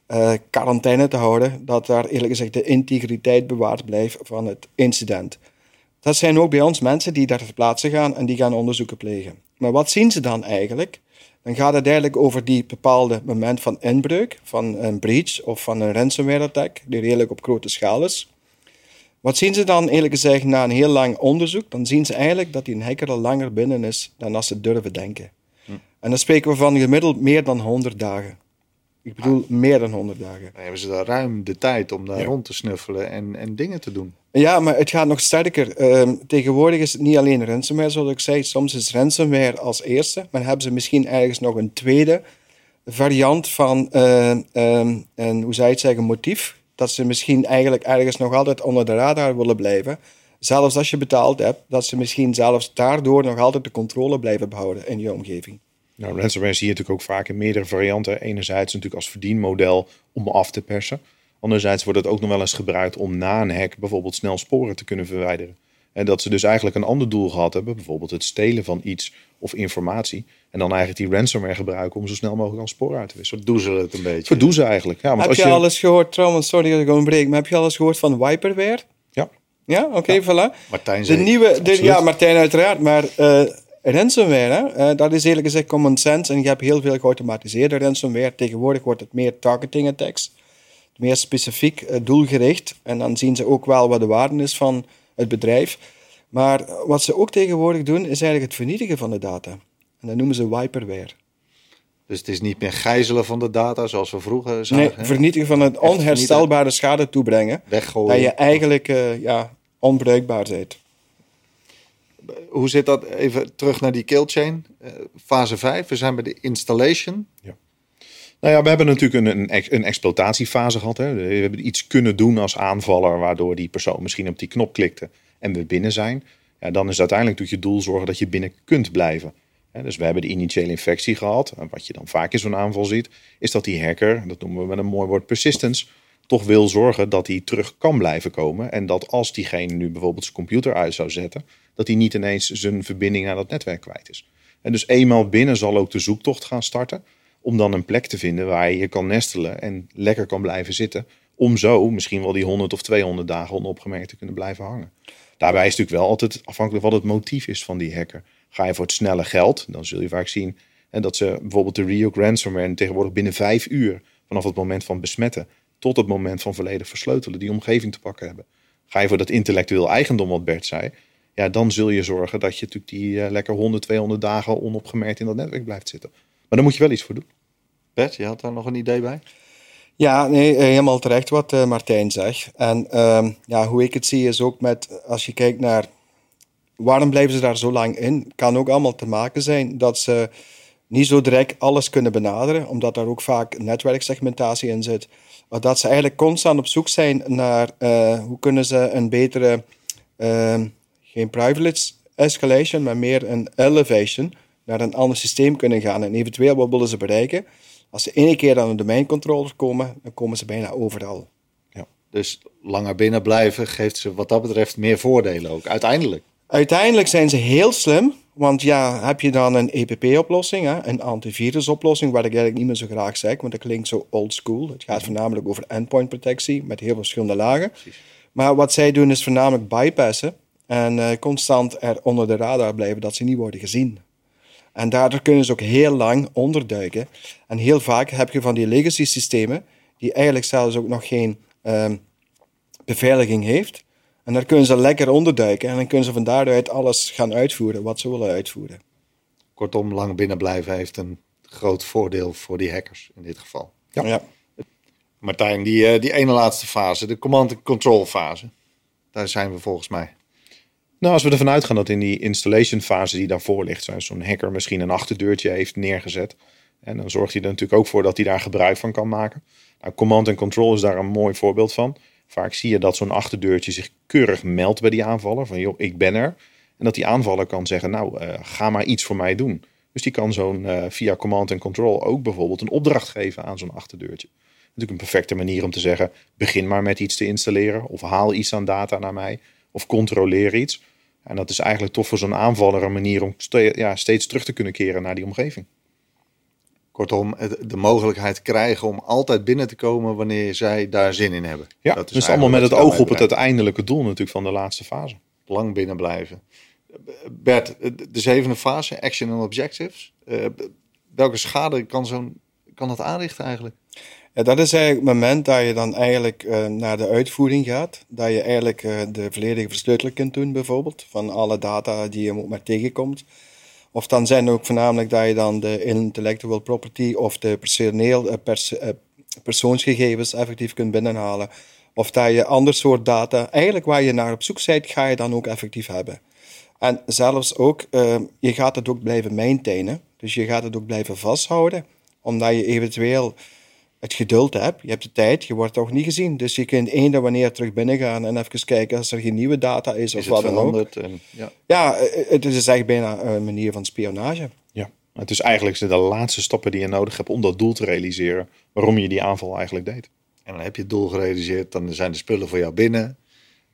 eh, quarantaine te houden, dat daar eerlijk gezegd de integriteit bewaard blijft van het incident. Dat zijn ook bij ons mensen die daar ter plaatse gaan en die gaan onderzoeken plegen. Maar wat zien ze dan eigenlijk? Dan gaat het eigenlijk over die bepaalde moment van inbreuk, van een breach of van een ransomware attack, die redelijk op grote schaal is. Wat zien ze dan eerlijk gezegd na een heel lang onderzoek? Dan zien ze eigenlijk dat die hacker al langer binnen is dan als ze durven denken. En dan spreken we van gemiddeld meer dan 100 dagen. Ik bedoel, meer dan 100 dagen. Dan hebben ze daar ruim de tijd om daar Ja. rond te snuffelen en, en dingen te doen. Ja, maar het gaat nog sterker. Ehm, tegenwoordig is het niet alleen ransomware, zoals ik zei. Soms is ransomware als eerste, maar hebben ze misschien ergens nog een tweede variant van, ehm, een, hoe zou je het zeggen, motief. Dat ze misschien eigenlijk ergens nog altijd onder de radar willen blijven. Zelfs als je betaald hebt, dat ze misschien zelfs daardoor nog altijd de controle blijven behouden in je omgeving. Nou, ransomware zie je natuurlijk ook vaak in meerdere varianten. Enerzijds natuurlijk als verdienmodel om af te persen. Anderzijds wordt het ook nog wel eens gebruikt om na een hack bijvoorbeeld snel sporen te kunnen verwijderen. En dat ze dus eigenlijk een ander doel gehad hebben, bijvoorbeeld het stelen van iets of informatie. En dan eigenlijk die ransomware gebruiken om zo snel mogelijk al sporen uit te wisselen. Doezelen het een beetje. Verdoe ze eigenlijk. Ja, want heb als je, je, al eens gehoord, trouwens, sorry dat ik onderbreek, maar heb je al eens gehoord van Wiperware? Ja, Ja, oké, voilà. Martijn De zei, nieuwe, de, absoluut. ja, Martijn uiteraard, maar eh, Ransomware, hè, dat is eerlijk gezegd common sense en je hebt heel veel geautomatiseerde ransomware. Tegenwoordig wordt het meer targeting attacks, meer specifiek doelgericht. En dan zien ze ook wel wat de waarde is van het bedrijf. Maar wat ze ook tegenwoordig doen, is eigenlijk het vernietigen van de data. En dat noemen ze wiperware. Dus het is niet meer gijzelen van de data zoals we vroeger zagen. Nee, vernietigen van het onherstelbare schade toebrengen. Weggooien. Dat je eigenlijk uh, ja, onbruikbaar bent. Hoe zit dat? Even terug naar die killchain. Uh, fase 5, we zijn bij de installation. Ja. Nou ja, we hebben natuurlijk een, een, een exploitatiefase gehad. Hè. We hebben iets kunnen doen als aanvaller, waardoor die persoon misschien op die knop klikte en we binnen zijn. Ja, dan is uiteindelijk tot je doel zorgen dat je binnen kunt blijven dus we hebben de initiële infectie gehad. En wat je dan vaak in zo'n aanval ziet, is dat die hacker, dat noemen we met een mooi woord persistence, toch wil zorgen dat hij terug kan blijven komen. En dat als diegene nu bijvoorbeeld zijn computer uit zou zetten, dat hij niet ineens zijn verbinding naar dat netwerk kwijt is. En dus eenmaal binnen zal ook de zoektocht gaan starten. Om dan een plek te vinden waar je je kan nestelen en lekker kan blijven zitten. Om zo misschien wel die 100 of 200 dagen onopgemerkt te kunnen blijven hangen. Daarbij is natuurlijk wel altijd afhankelijk wat het motief is van die hacker. Ga je voor het snelle geld, dan zul je vaak zien en dat ze bijvoorbeeld de Rio ransomware tegenwoordig binnen vijf uur vanaf het moment van besmetten tot het moment van volledig versleutelen die omgeving te pakken hebben. Ga je voor dat intellectueel eigendom, wat Bert zei, ja, dan zul je zorgen dat je natuurlijk die uh, lekker 100, 200 dagen onopgemerkt in dat netwerk blijft zitten. Maar dan moet je wel iets voor doen. Bert, je had daar nog een idee bij? Ja, nee, eh, helemaal terecht wat uh, Martijn zegt. En uh, ja, hoe ik het zie is ook met, als je kijkt naar waarom blijven ze daar zo lang in? Kan ook allemaal te maken zijn dat ze niet zo direct alles kunnen benaderen, omdat daar ook vaak netwerksegmentatie in zit. Maar dat ze eigenlijk constant op zoek zijn naar uh, hoe kunnen ze een betere, uh, geen privilege escalation, maar meer een elevation, naar een ander systeem kunnen gaan. En eventueel wat willen ze bereiken? Als ze één keer aan een domeincontroller komen, dan komen ze bijna overal. Ja, dus langer binnen blijven geeft ze wat dat betreft meer voordelen ook, uiteindelijk. Uiteindelijk zijn ze heel slim, want ja, heb je dan een EPP-oplossing, een antivirusoplossing, wat ik eigenlijk niet meer zo graag zeg, want dat klinkt zo old school. Het gaat voornamelijk over endpoint protectie met heel verschillende lagen. Maar wat zij doen is voornamelijk bypassen en uh, constant er onder de radar blijven dat ze niet worden gezien. En daardoor kunnen ze ook heel lang onderduiken. En heel vaak heb je van die legacy systemen, die eigenlijk zelfs ook nog geen um, beveiliging heeft. En daar kunnen ze lekker onderduiken en dan kunnen ze van daaruit alles gaan uitvoeren wat ze willen uitvoeren. Kortom, lang binnen blijven heeft een groot voordeel voor die hackers in dit geval. Ja. ja. Martijn, die, eh, die ene laatste fase, de command-and-control fase, daar zijn we volgens mij. Nou, als we ervan uitgaan dat in die installation fase die daarvoor ligt, zo'n hacker misschien een achterdeurtje heeft neergezet. En dan zorgt hij er natuurlijk ook voor dat hij daar gebruik van kan maken. Nou, command and control is daar een mooi voorbeeld van. Vaak zie je dat zo'n achterdeurtje zich keurig meldt bij die aanvaller. Van joh, ik ben er. En dat die aanvaller kan zeggen, nou, uh, ga maar iets voor mij doen. Dus die kan zo'n uh, via command and control ook bijvoorbeeld een opdracht geven aan zo'n achterdeurtje. Natuurlijk een perfecte manier om te zeggen, begin maar met iets te installeren. Of haal iets aan data naar mij. Of controleer iets. En dat is eigenlijk toch voor zo'n aanvaller een manier om ste ja, steeds terug te kunnen keren naar die omgeving. Kortom, de mogelijkheid krijgen om altijd binnen te komen wanneer zij daar zin in hebben. Ja, dat is dus allemaal met het oog op het uiteindelijke doel natuurlijk van de laatste fase. Lang binnen blijven. Bert, de zevende fase, action and objectives. Uh, welke schade kan, zo'n, kan dat aanrichten eigenlijk? Ja, dat is eigenlijk het moment dat je dan eigenlijk uh, naar de uitvoering gaat. Dat je eigenlijk uh, de volledige versleuteling kunt doen bijvoorbeeld. Van alle data die je maar tegenkomt. Of dan zijn er ook voornamelijk dat je dan de intellectual property of de personeel, eh, pers, eh, persoonsgegevens effectief kunt binnenhalen. Of dat je ander soort data, eigenlijk waar je naar op zoek bent, ga je dan ook effectief hebben. En zelfs ook, uh, je gaat het ook blijven maintainen. Dus je gaat het ook blijven vasthouden, omdat je eventueel het geduld hebt, je hebt de tijd, je wordt toch niet gezien. Dus je kunt eender wanneer terug binnen gaan en even kijken als er geen nieuwe data is, of wat dan ook. En, ja. ja, het is echt bijna een manier van spionage. Ja, het is eigenlijk de laatste stappen die je nodig hebt om dat doel te realiseren, waarom je die aanval eigenlijk deed. En dan heb je het doel gerealiseerd, dan zijn de spullen voor jou binnen.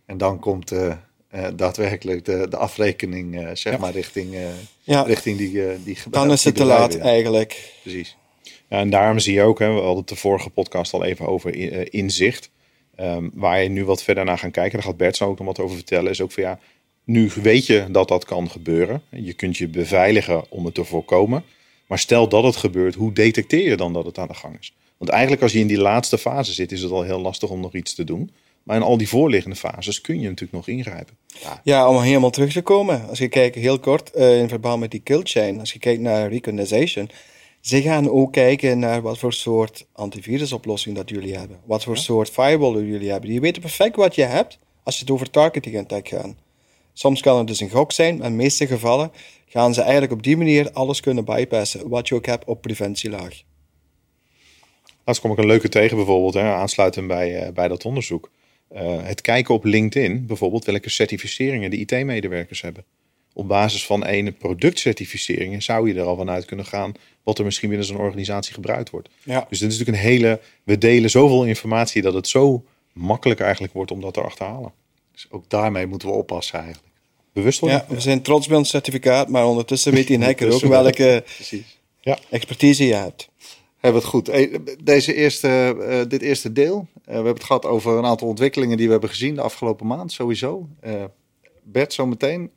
En dan komt uh, uh, daadwerkelijk de, de afrekening, uh, zeg ja. maar, richting, ja. richting die, die Dan is het te laat eigenlijk. Precies. En daarom zie je ook, hè, we hadden de vorige podcast al even over inzicht. Um, waar je nu wat verder naar gaan kijken, daar gaat Bert zo ook nog wat over vertellen, is ook van ja, Nu weet je dat dat kan gebeuren. Je kunt je beveiligen om het te voorkomen. Maar stel dat het gebeurt, hoe detecteer je dan dat het aan de gang is? Want eigenlijk als je in die laatste fase zit, is het al heel lastig om nog iets te doen. Maar in al die voorliggende fases kun je natuurlijk nog ingrijpen. Ja, om helemaal terug te komen. Als je kijkt heel kort uh, in verband met die kill chain, als je kijkt naar recognition, ze gaan ook kijken naar wat voor soort antivirusoplossing dat jullie hebben. Wat voor soort firewall jullie hebben. Die weten perfect wat je hebt als je het over targeting attack gaat. Soms kan het dus een gok zijn, maar in de meeste gevallen gaan ze eigenlijk op die manier alles kunnen bypassen, wat je ook hebt op preventielaag. Laatst kom ik een leuke tegen bijvoorbeeld, hè, aansluitend bij, uh, bij dat onderzoek. Uh, het kijken op LinkedIn, bijvoorbeeld welke certificeringen de IT-medewerkers hebben. Op basis van één productcertificeringen zou je er al vanuit kunnen gaan wat er misschien binnen zo'n organisatie gebruikt wordt. Ja. Dus dit is natuurlijk een hele. We delen zoveel informatie dat het zo makkelijk eigenlijk wordt om dat te achterhalen. Dus ook daarmee moeten we oppassen eigenlijk. Bewust worden? Ja, we zijn trots bij ons certificaat, maar ondertussen weet die hacker ook welke ja. expertise je hebt. Hebben we het goed. Deze eerste, uh, dit eerste deel. Uh, we hebben het gehad over een aantal ontwikkelingen die we hebben gezien de afgelopen maand, sowieso. Uh, Bert, zometeen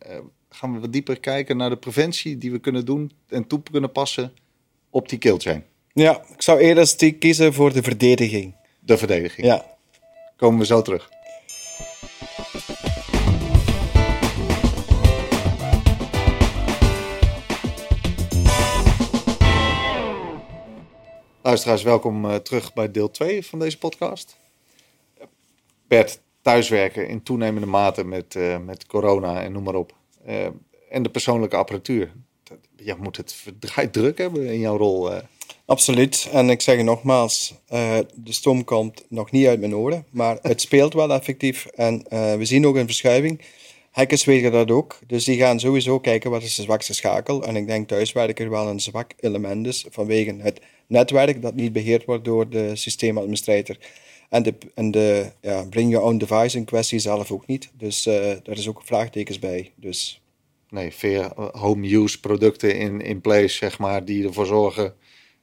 gaan we wat dieper kijken naar de preventie die we kunnen doen en toe kunnen passen op die killchain. Ja, ik zou eerder kiezen voor de verdediging. De verdediging. Ja. Komen we zo terug. Luisteraars, welkom uh, terug bij deel 2 van deze podcast. Bert, thuiswerken in toenemende mate met, uh, met corona en noem maar op. Uh, en de persoonlijke apparatuur. Je moet het verdraaid druk hebben in jouw rol. Absoluut. En ik zeg je nogmaals, de stom komt nog niet uit mijn oren. Maar het speelt wel effectief. En we zien ook een verschuiving. Hackers weten dat ook. Dus die gaan sowieso kijken wat is de zwakste schakel. En ik denk thuiswerken wel een zwak element is vanwege het netwerk dat niet beheerd wordt door de systeemadministrator. En de, en de ja, bring your own device in kwestie zelf ook niet. Dus uh, daar is ook vraagtekens bij. Dus. Nee, veel home use producten in, in place, zeg maar, die ervoor zorgen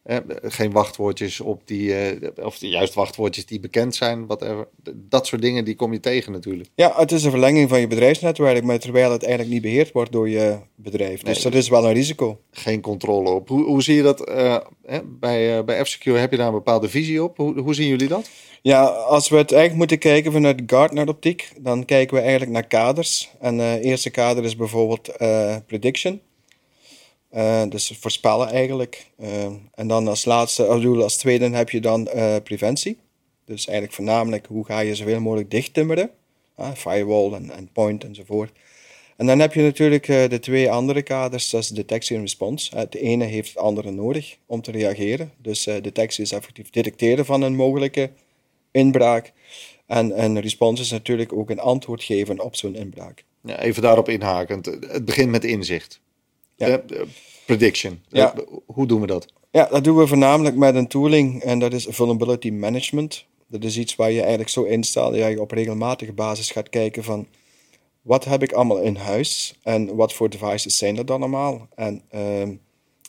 eh, geen wachtwoordjes op die, uh, of juist wachtwoordjes die bekend zijn, whatever. Dat soort dingen, die kom je tegen natuurlijk. Ja, het is een verlenging van je bedrijfsnetwerk, maar terwijl het eigenlijk niet beheerd wordt door je bedrijf. Dus dat is wel een risico. Geen controle op. Hoe, hoe zie je dat? Uh, bij, bij F-Secure heb je daar een bepaalde visie op. Hoe, hoe zien jullie dat? Ja, als we het eigenlijk moeten kijken vanuit Gartner-optiek, dan kijken we eigenlijk naar kaders. En het eerste kader is bijvoorbeeld prediction. Uh, dus voorspellen eigenlijk. Uh, en dan als laatste, als, als tweede heb je dan uh, preventie. Dus eigenlijk voornamelijk hoe ga je zoveel mogelijk dicht timmeren. firewall en endpoint enzovoort. En dan heb je natuurlijk de twee andere kaders, dat is detectie en response. de ene heeft het andere nodig om te reageren. Dus detectie is effectief detecteren van een mogelijke inbraak. En, en response is natuurlijk ook een antwoord geven op zo'n inbraak. Even daarop inhakend. Het begint met inzicht. Ja. prediction. Ja. Hoe doen we dat? Ja, dat doen we voornamelijk met een tooling en dat is vulnerability management. Dat is iets waar je eigenlijk zo instelt dat je op regelmatige basis gaat kijken van wat heb ik allemaal in huis en wat voor devices zijn er dan allemaal. En uh,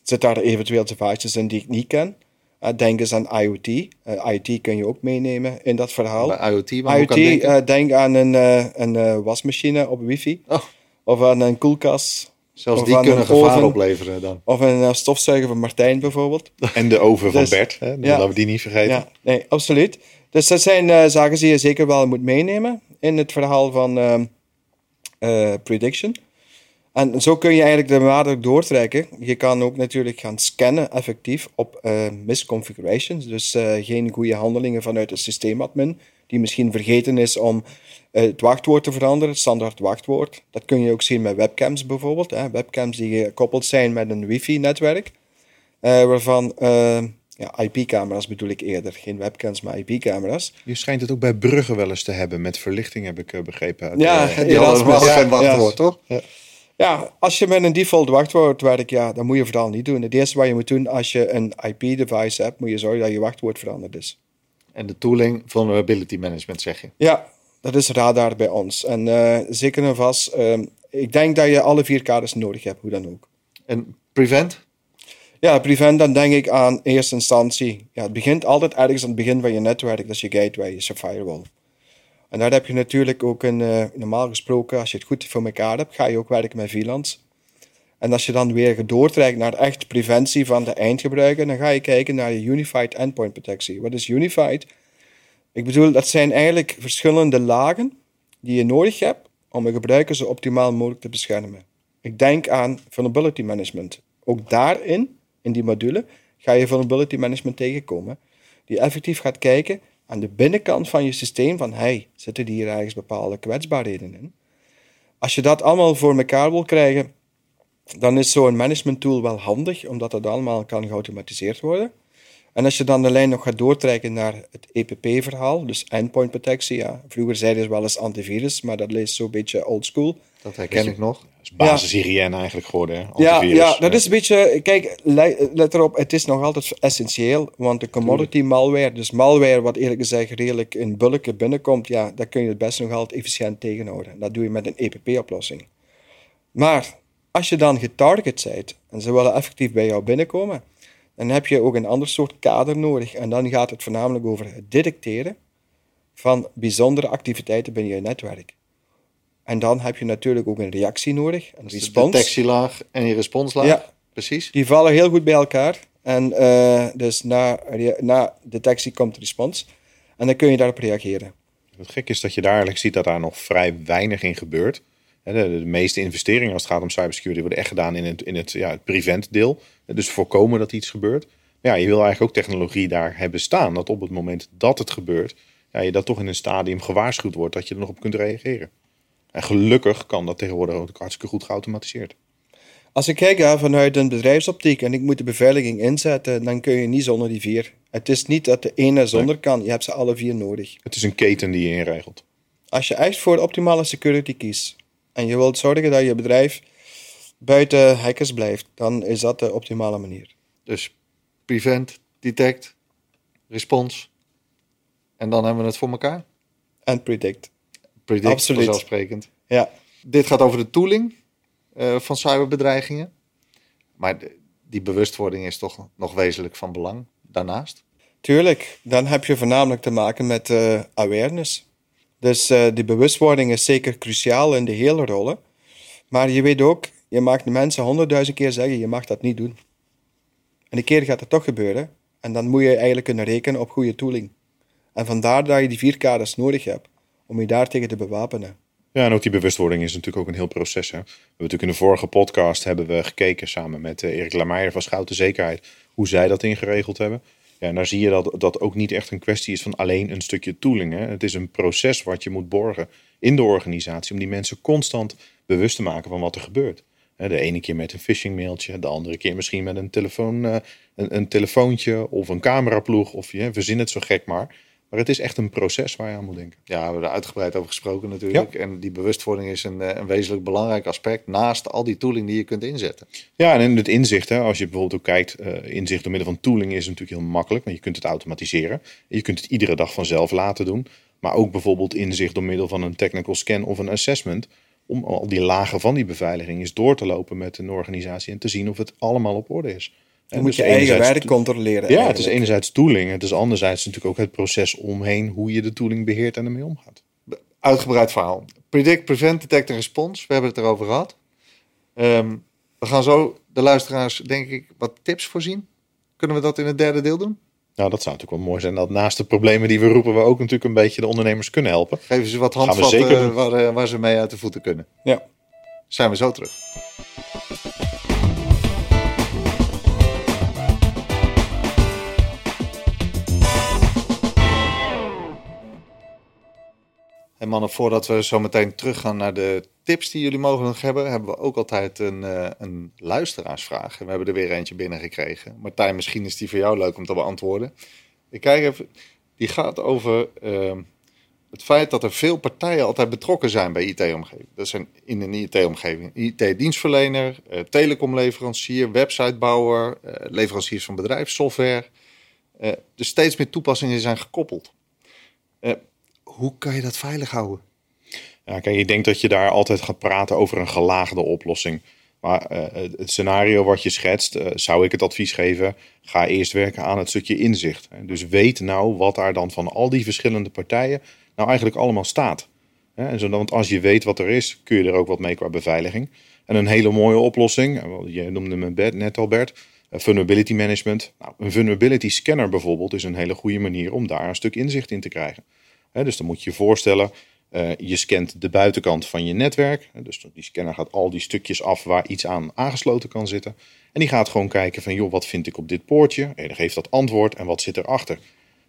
zit daar eventueel devices in die ik niet ken? Uh, denk eens aan IoT. Uh, eh, IoT kun je ook meenemen in dat verhaal. Bij IoT, IoT uh, denk aan een, een wasmachine op wifi. Oh. Of aan een koelkast Zelfs die kunnen gevaar opleveren dan. Of een uh, stofzuiger van Martijn bijvoorbeeld. En de oven van dus- Bert, hè? Ja. laten we die niet vergeten. Ja, nee, absoluut. Dus dat zijn uh, zaken die je zeker wel moet meenemen in het verhaal van uh, prediction. En zo kun je eigenlijk de waarde doortrekken. Je kan ook natuurlijk gaan scannen effectief op misconfigurations. Dus geen goede handelingen vanuit het systeemadmin, die misschien vergeten is om eh, het wachtwoord te veranderen, het standaard wachtwoord. Dat kun je ook zien met webcams bijvoorbeeld. Hè. Webcams die gekoppeld zijn met een wifi-netwerk. Uh, waarvan uh, ja, IP-camera's bedoel ik eerder. Geen webcams, maar IP-camera's. Je schijnt het ook bij bruggen wel eens te hebben met verlichting, heb ik begrepen. ja, de, die hadden geen wachtwoord, toch? Ja. ja. als je met een default wachtwoord werkt, ja, dan moet je vooral niet doen. Het eerste wat je moet doen als je een IP-device hebt, moet je zorgen dat je wachtwoord veranderd is. En de tooling vulnerability management, zeg je? Ja, dat is radar bij ons. En uh, zeker en vast, uh, ik denk dat je alle vier kaders nodig hebt, hoe dan ook. En prevent? Ja, prevent, dan denk ik aan eerste instantie. Ja, het begint altijd ergens aan het begin van je netwerk, dat is je gateway, is je firewall. En daar heb je natuurlijk ook een, uh, normaal gesproken, als je het goed voor elkaar hebt, ga je ook werken met VLANs. En als je dan weer doortrekt naar echt preventie van de eindgebruiker, dan ga je kijken naar je Unified Endpoint Protectie. Wat is Unified? Ik bedoel, dat zijn eigenlijk verschillende lagen die je nodig hebt om een gebruiker zo optimaal mogelijk te beschermen. Ik denk aan vulnerability management. Ook daarin, in die module, ga je vulnerability management tegenkomen. Die effectief gaat kijken aan de binnenkant van je systeem van, hey, zitten hier ergens bepaalde kwetsbaarheden in? Als je dat allemaal voor elkaar wil krijgen, dan is zo'n management tool wel handig, omdat dat allemaal kan geautomatiseerd worden. En als je dan de lijn nog gaat doortrekken naar het EPP-verhaal, dus endpoint protectie. Ja. Vroeger zeiden ze wel eens antivirus, maar dat leest zo'n beetje old school. Dat herken ik nog. Dat is eigenlijk geworden. Hè? Ja, ja, dat is een beetje. Kijk, let erop, het is nog altijd essentieel. Want de commodity malware, dus malware wat eerlijk gezegd redelijk in bulken binnenkomt, ja, daar kun je het best nog altijd efficiënt tegenhouden. Dat doe je met een EPP-oplossing. Maar als je dan getarget bent en ze willen effectief bij jou binnenkomen dan heb je ook een ander soort kader nodig. En dan gaat het voornamelijk over het detecteren van bijzondere activiteiten binnen je netwerk. En dan heb je natuurlijk ook een reactie nodig, een dus respons. De detectielaag en je responslaag, ja, precies. Die vallen heel goed bij elkaar. En uh, dus na, na detectie komt respons. En dan kun je daarop reageren. Het gek is dat je daar eigenlijk ziet dat daar nog vrij weinig in gebeurt. De, de, meeste investeringen als het gaat om cybersecurity worden echt gedaan in het, in het, ja, het prevent deel. Dus voorkomen dat iets gebeurt. ja, je wil eigenlijk ook technologie daar hebben staan. Dat op het moment dat het gebeurt, ja, je dat toch in een stadium gewaarschuwd wordt dat je er nog op kunt reageren. En gelukkig kan dat tegenwoordig ook hartstikke goed geautomatiseerd. Als ik kijk ja, vanuit een bedrijfsoptiek en ik moet de beveiliging inzetten, dan kun je niet zonder die vier. Het is niet dat de ene zonder kan, je hebt ze alle vier nodig. Het is een keten die je inregelt. Als je echt voor optimale security kiest en je wilt zorgen dat je bedrijf buiten hackers blijft, dan is dat de optimale manier. Dus prevent, detect, response. En dan hebben we het voor elkaar. En predict. Predict, Absoluut. vanzelfsprekend. Ja. Dit gaat over de tooling uh, van cyberbedreigingen. Maar die bewustwording is toch nog wezenlijk van belang daarnaast? Tuurlijk. Dan heb je voornamelijk te maken met uh, awareness. Dus uh, die bewustwording is zeker cruciaal in de hele rollen. Maar je weet ook, je maakt de mensen honderdduizend keer zeggen, je mag dat niet doen. En een keer gaat het toch gebeuren. En dan moet je eigenlijk kunnen rekenen op goede tooling. En vandaar dat je die vier kaders nodig hebt om je daartegen te bewapenen. Ja, en ook die bewustwording is natuurlijk ook een heel proces. Hè? We hebben natuurlijk in de vorige podcast hebben we gekeken samen met uh, Erik Lameijer van Schouten Zekerheid hoe zij dat ingeregeld hebben. Ja, en daar zie je dat dat ook niet echt een kwestie is van alleen een stukje tooling. Hè? Het is een proces wat je moet borgen in de organisatie om die mensen constant bewust te maken van wat er gebeurt. De ene keer met een phishing mailtje, de andere keer misschien met een, telefoon, eh, een, een telefoontje of een cameraploeg. Of je verzin het zo gek maar. Maar het is echt een proces waar je aan moet denken. Ja, we hebben er uitgebreid over gesproken natuurlijk. En die bewustwording is een, eh, een wezenlijk belangrijk aspect naast al die tooling die je kunt inzetten. Ja, en in het inzicht, hè, als je bijvoorbeeld ook kijkt, uh, inzicht door middel van tooling is natuurlijk heel makkelijk. Want je kunt het automatiseren. Je kunt het iedere dag vanzelf laten doen. Maar ook bijvoorbeeld inzicht door middel van een technical scan of een assessment om al die lagen van die beveiliging eens door te lopen met een organisatie en te zien of het allemaal op orde is. En moet dus je eigen werk controleren. Ja, het is enerzijds tooling. Het is anderzijds natuurlijk ook het proces omheen hoe je de tooling beheert en ermee omgaat. Uitgebreid verhaal. Predict, prevent, detect en response. We hebben het erover gehad. Ehm, we gaan zo de luisteraars, denk ik, wat tips voorzien. Kunnen we dat in het derde deel doen? Nou, dat zou natuurlijk wel mooi zijn dat naast de problemen die we roepen, we ook natuurlijk een beetje de ondernemers kunnen helpen. Geven ze wat handvatten waar, eh, waar ze mee uit de voeten kunnen. Ja. Zijn we zo terug. En mannen, voordat we zo meteen teruggaan naar de tips die jullie mogelijk hebben, hebben we ook altijd een, uh, een luisteraarsvraag. En we hebben er weer eentje binnengekregen. Martijn, misschien is die voor jou leuk om te beantwoorden. Ik kijk even, die gaat over uh, het feit dat er veel partijen altijd betrokken zijn bij IT-omgeving. Dat zijn in een IT-omgeving. IT-dienstverlener, uh, telecomleverancier, websitebouwer, uh, leveranciers van bedrijfssoftware. dus steeds meer toepassingen zijn gekoppeld hoe kan je dat veilig houden? Ja, kijk, ik denk dat je daar altijd gaat praten over een gelaagde oplossing. Maar uh, het scenario wat je schetst, uh, zou ik het advies geven: ga eerst werken aan het stukje inzicht. Dus weet nou wat daar dan van al die verschillende partijen nou eigenlijk allemaal staat. En zo, want als je weet wat er is, kun je er ook wat mee qua beveiliging. En een hele mooie oplossing, je noemde me net al Bert, vulnerability management. Nou, een vulnerability scanner bijvoorbeeld is een hele goede manier om daar een stuk inzicht in te krijgen. Dus dan moet je je voorstellen, uh, je scant de buitenkant van je netwerk. Dus die scanner gaat al die stukjes af waar iets aan aangesloten kan zitten. En die gaat gewoon kijken van, joh, wat vind ik op dit poortje? En dan geeft dat antwoord en wat zit erachter?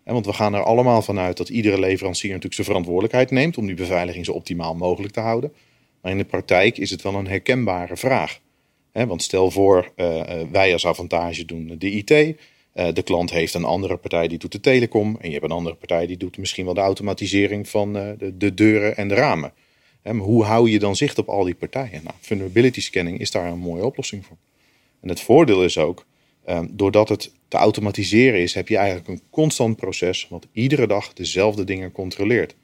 Want we gaan er allemaal vanuit dat iedere leverancier natuurlijk zijn verantwoordelijkheid neemt om die beveiliging zo optimaal mogelijk te houden. Maar in de praktijk is het wel een herkenbare vraag. want stel voor, uh, wij als avantage doen de IT. Eh, de klant heeft een andere partij die doet de telecom. En je hebt een andere partij die doet misschien wel de automatisering van uh, de, de, deuren en de ramen. maar hoe hou je dan zicht op al die partijen? Nou, vulnerability scanning is daar een mooie oplossing voor. En het voordeel is ook, uh, doordat het te automatiseren is, heb je eigenlijk een constant proces wat iedere dag dezelfde dingen controleert.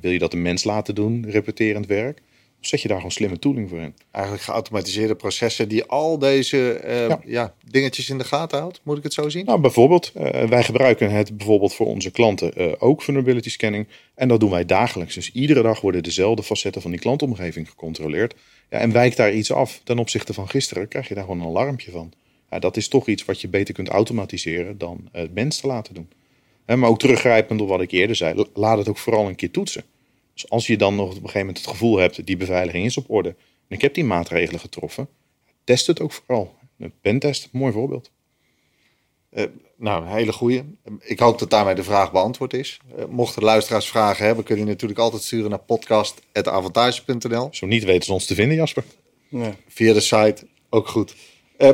wil je dat een mens laten doen, repeterend werk? Zet je daar gewoon slimme tooling voor in. Eigenlijk geautomatiseerde processen die al deze eh, ja. dingetjes in de gaten houdt. Moet ik het zo zien? Nou, bijvoorbeeld, uh, wij gebruiken het bijvoorbeeld voor onze klanten uh, ook vulnerability scanning. En dat doen wij dagelijks. Dus iedere dag worden dezelfde facetten van die klantomgeving gecontroleerd. Ja, en wijkt daar iets af ten opzichte van gisteren, krijg je daar gewoon een alarmpje van. Ja, dat is toch iets wat je beter kunt automatiseren dan het mens te laten doen. maar ook teruggrijpend op wat ik eerder zei, laat het ook vooral een keer toetsen. Dus als je dan nog op een gegeven moment het gevoel hebt, die beveiliging is op orde. En ik heb die maatregelen getroffen. Test het ook vooral. Een pentest, mooi voorbeeld. Uh, nou, een hele goede. Ik hoop dat daarmee de vraag beantwoord is. Uh, mochten luisteraars vragen hebben, kun je natuurlijk altijd sturen naar podcast.avantage.nl. Zo niet weten ze ons te vinden, Jasper. Ja. Via de site, ook goed. Uh,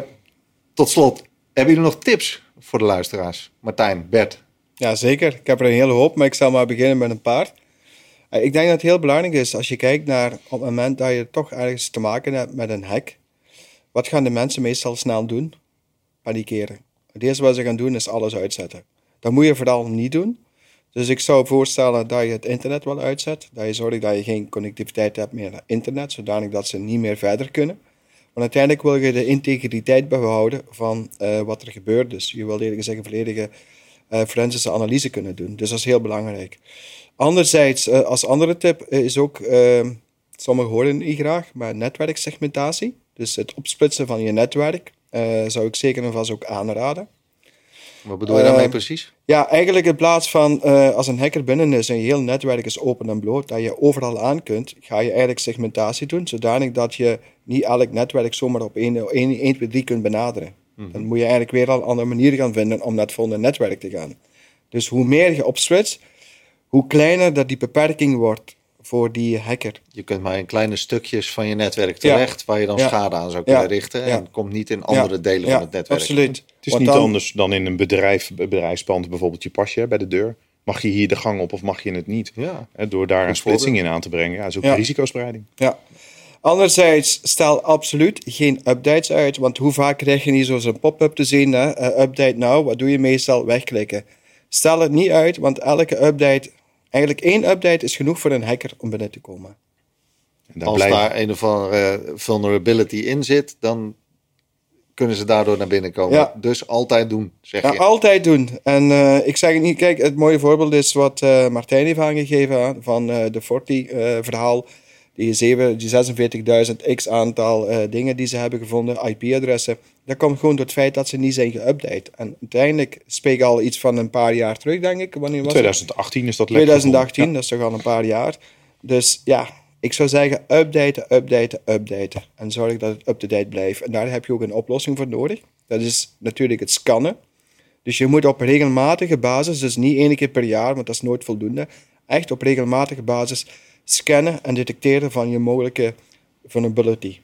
tot slot, hebben jullie nog tips voor de luisteraars? Martijn, Bert? Ja, zeker. Ik heb er een hele hoop, maar ik zal maar beginnen met een paar. Eh, ik denk dat het heel belangrijk is als je kijkt naar op het moment dat je toch ergens te maken hebt met een hack. Wat gaan de mensen meestal snel doen? Panikeren. Het eerste wat ze gaan doen is alles uitzetten. Dat moet je vooral niet doen. Dus ik zou voorstellen dat je het internet wel uitzet. Dat je zorgt dat je geen connectiviteit hebt meer naar internet, zodanig dat ze niet meer verder kunnen. Want uiteindelijk wil je de integriteit behouden van uh, wat er gebeurt. Dus je wil eerlijk gezegd een volledige uh, forensische analyse kunnen doen. Dus dat is heel belangrijk. Anderzijds, uh, als andere tip uh, is ook, uh, sommigen horen niet graag, maar netwerksegmentatie. Dus het opsplitsen van je netwerk zou ik zeker en vast ook aanraden. Wat bedoel je daarmee precies? Ja, eigenlijk in plaats van als een hacker binnen is en je heel netwerk is open en bloot, dat je overal aan kunt, ga je eigenlijk segmentatie doen, zodanig dat je niet elk netwerk zomaar op 1, 1, 1 2, 3 kunt benaderen. Mm -hmm. Dan moet je eigenlijk weer al andere manieren gaan vinden om naar het volgende netwerk te gaan. Dus hoe meer je opsplitst, hoe kleiner dat die beperking wordt voor die hacker. Je kunt maar in kleine stukjes van je netwerk terecht waar je dan schade aan zou kunnen richten. En het komt niet in andere delen van het netwerk. Absoluut. Het is niet anders dan in een bedrijf, bedrijfspand, bijvoorbeeld je pasje bij de deur. Mag je hier de gang op of mag je het niet? Ja. Door daar een splitsing in aan te brengen. Ja, is ook risicospreiding. Ja. Anderzijds, stel absoluut geen updates uit. Want hoe vaak krijg je niet zo'n pop-up te zien? Hè? Uh, update nou, wat doe je meestal? Wegklikken. Stel het niet uit, want elke update Eigenlijk één update is genoeg voor een hacker om binnen te komen. En Als daar een of andere vulnerability in zit, dan kunnen ze daardoor naar binnen komen. Ja. Dus altijd doen, zeg ja, je. altijd doen. En uh, ik zeg het niet, kijk, het mooie voorbeeld is wat uh, Martijn heeft aangegeven van uh, de Forti-verhaal. Die, die 46.000 x aantal dingen die ze hebben gevonden, IP-adressen. Dat komt gewoon door het feit dat ze niet zijn geüpdate. En uiteindelijk spreek ik al iets van een paar jaar terug, denk ik. Wanneer was 2018 is dat lekker 2018, dat is toch al een paar jaar. Dus ja, ik zou zeggen updaten, updaten, updaten. En zorg dat het up-to-date blijft. En daar heb je ook een oplossing voor nodig. Dat is natuurlijk het scannen. Dus je moet op regelmatige basis, dus niet één keer per jaar, want dat is nooit voldoende, echt op regelmatige basis scannen en detecteren van je mogelijke vulnerability.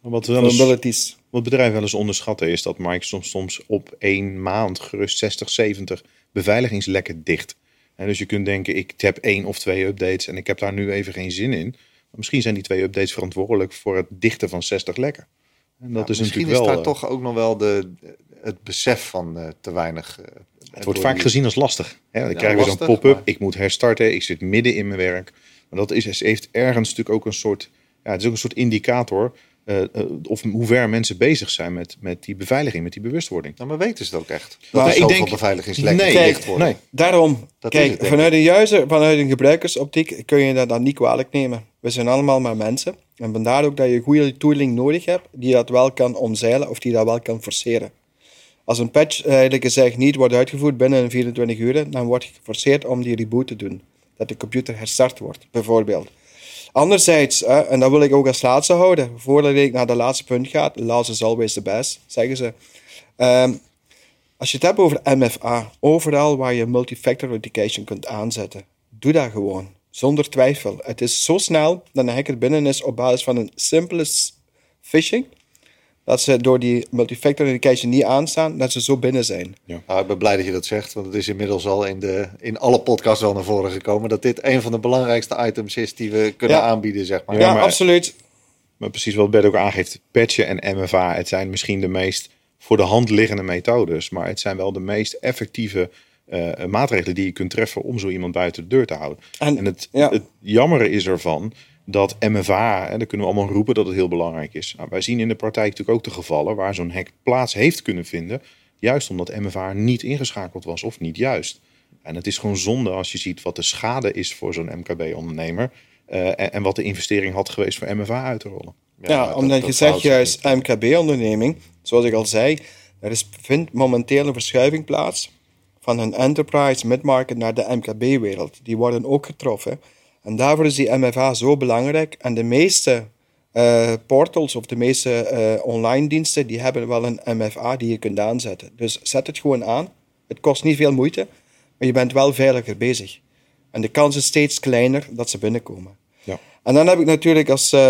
Wat vulnerabilities. Wat bedrijven wel eens onderschatten is dat Microsoft soms op één maand gerust 60, 70 beveiligingslekken dicht. En dus je kunt denken, ik heb één of twee updates en ik heb daar nu even geen zin in. Maar misschien zijn die twee updates verantwoordelijk voor het dichten van 60 lekken. En dat is misschien natuurlijk is daar toch ook nog wel de, het besef van uh, te weinig. Uh, het wordt vaak gezien als lastig. Hè? Dan ja, krijg je zo'n pop-up, ik moet herstarten, ik zit midden in mijn werk. Maar dat is, heeft ergens natuurlijk ook een soort, ja, het is ook een soort indicator eh, eh, of hoe ver mensen bezig zijn met, met die beveiliging, met die bewustwording. Nou, maar weten ze het ook echt? Dat Nou, er ik denk- beveiligingslekken Nee, worden. nee. Daarom, Dat is kijk, het, vanuit een, juiste, vanuit een gebruikersoptiek kun je dat dan niet kwalijk nemen. We zijn allemaal maar mensen. En vandaar ook dat je goede tooling nodig hebt die dat wel kan omzeilen of die dat wel kan forceren. Als een patch eigenlijk gezegd niet wordt uitgevoerd binnen 24 uur, dan wordt je geforceerd om die reboot te doen. Dat de computer herstart wordt, bijvoorbeeld. Anderzijds, en dat wil ik ook als laatste houden, voordat ik naar de laatste punt ga, last is always the best, zeggen ze. Ehm, als je het hebt over MFA, overal waar je multifactor authentication kunt aanzetten, doe dat gewoon. Zonder twijfel. Het is zo snel dat een hacker binnen is op basis van een simpele phishing. Dat ze door die multifactor authentication niet aanstaan, dat ze zo binnen zijn. Nou, ik ben blij dat je dat zegt, want het is inmiddels al in, de, in alle podcasts wel naar voren gekomen. Dat dit een van de belangrijkste items is die we kunnen Ja. aanbieden, zeg maar. Ja, maar- absoluut. Maar precies wat Bert ook aangeeft, patchen en MFA, het zijn misschien de meest voor de hand liggende methodes, maar het zijn wel de meest effectieve eh, maatregelen die je kunt treffen om zo iemand buiten de deur te houden. En- En, het, ja. het jammere is ervan dat MFA, en dan kunnen we allemaal roepen dat het heel belangrijk is. Nou, wij zien in de praktijk natuurlijk ook de gevallen waar zo'n hack plaats heeft kunnen vinden, juist omdat MFA niet ingeschakeld was of niet juist. En het is gewoon zonde als je ziet wat de schade is voor zo'n MKB-ondernemer. eh, en, en wat de investering had geweest voor MFA uit te rollen. Ja, dat- omdat dat je zegt juist MKB-onderneming, zoals ik al zei, er is, vindt momenteel een verschuiving plaats van een enterprise mid-market naar de MKB-wereld. Die worden ook getroffen. En daarvoor is die MFA zo belangrijk. En de meeste eh, portals of de meeste eh, online diensten, die hebben wel een MFA die je kunt aanzetten. Dus zet het gewoon aan. Het kost niet veel moeite, maar je bent wel veiliger bezig. En de kans is steeds kleiner dat ze binnenkomen. Ja. En dan heb ik natuurlijk als... eh,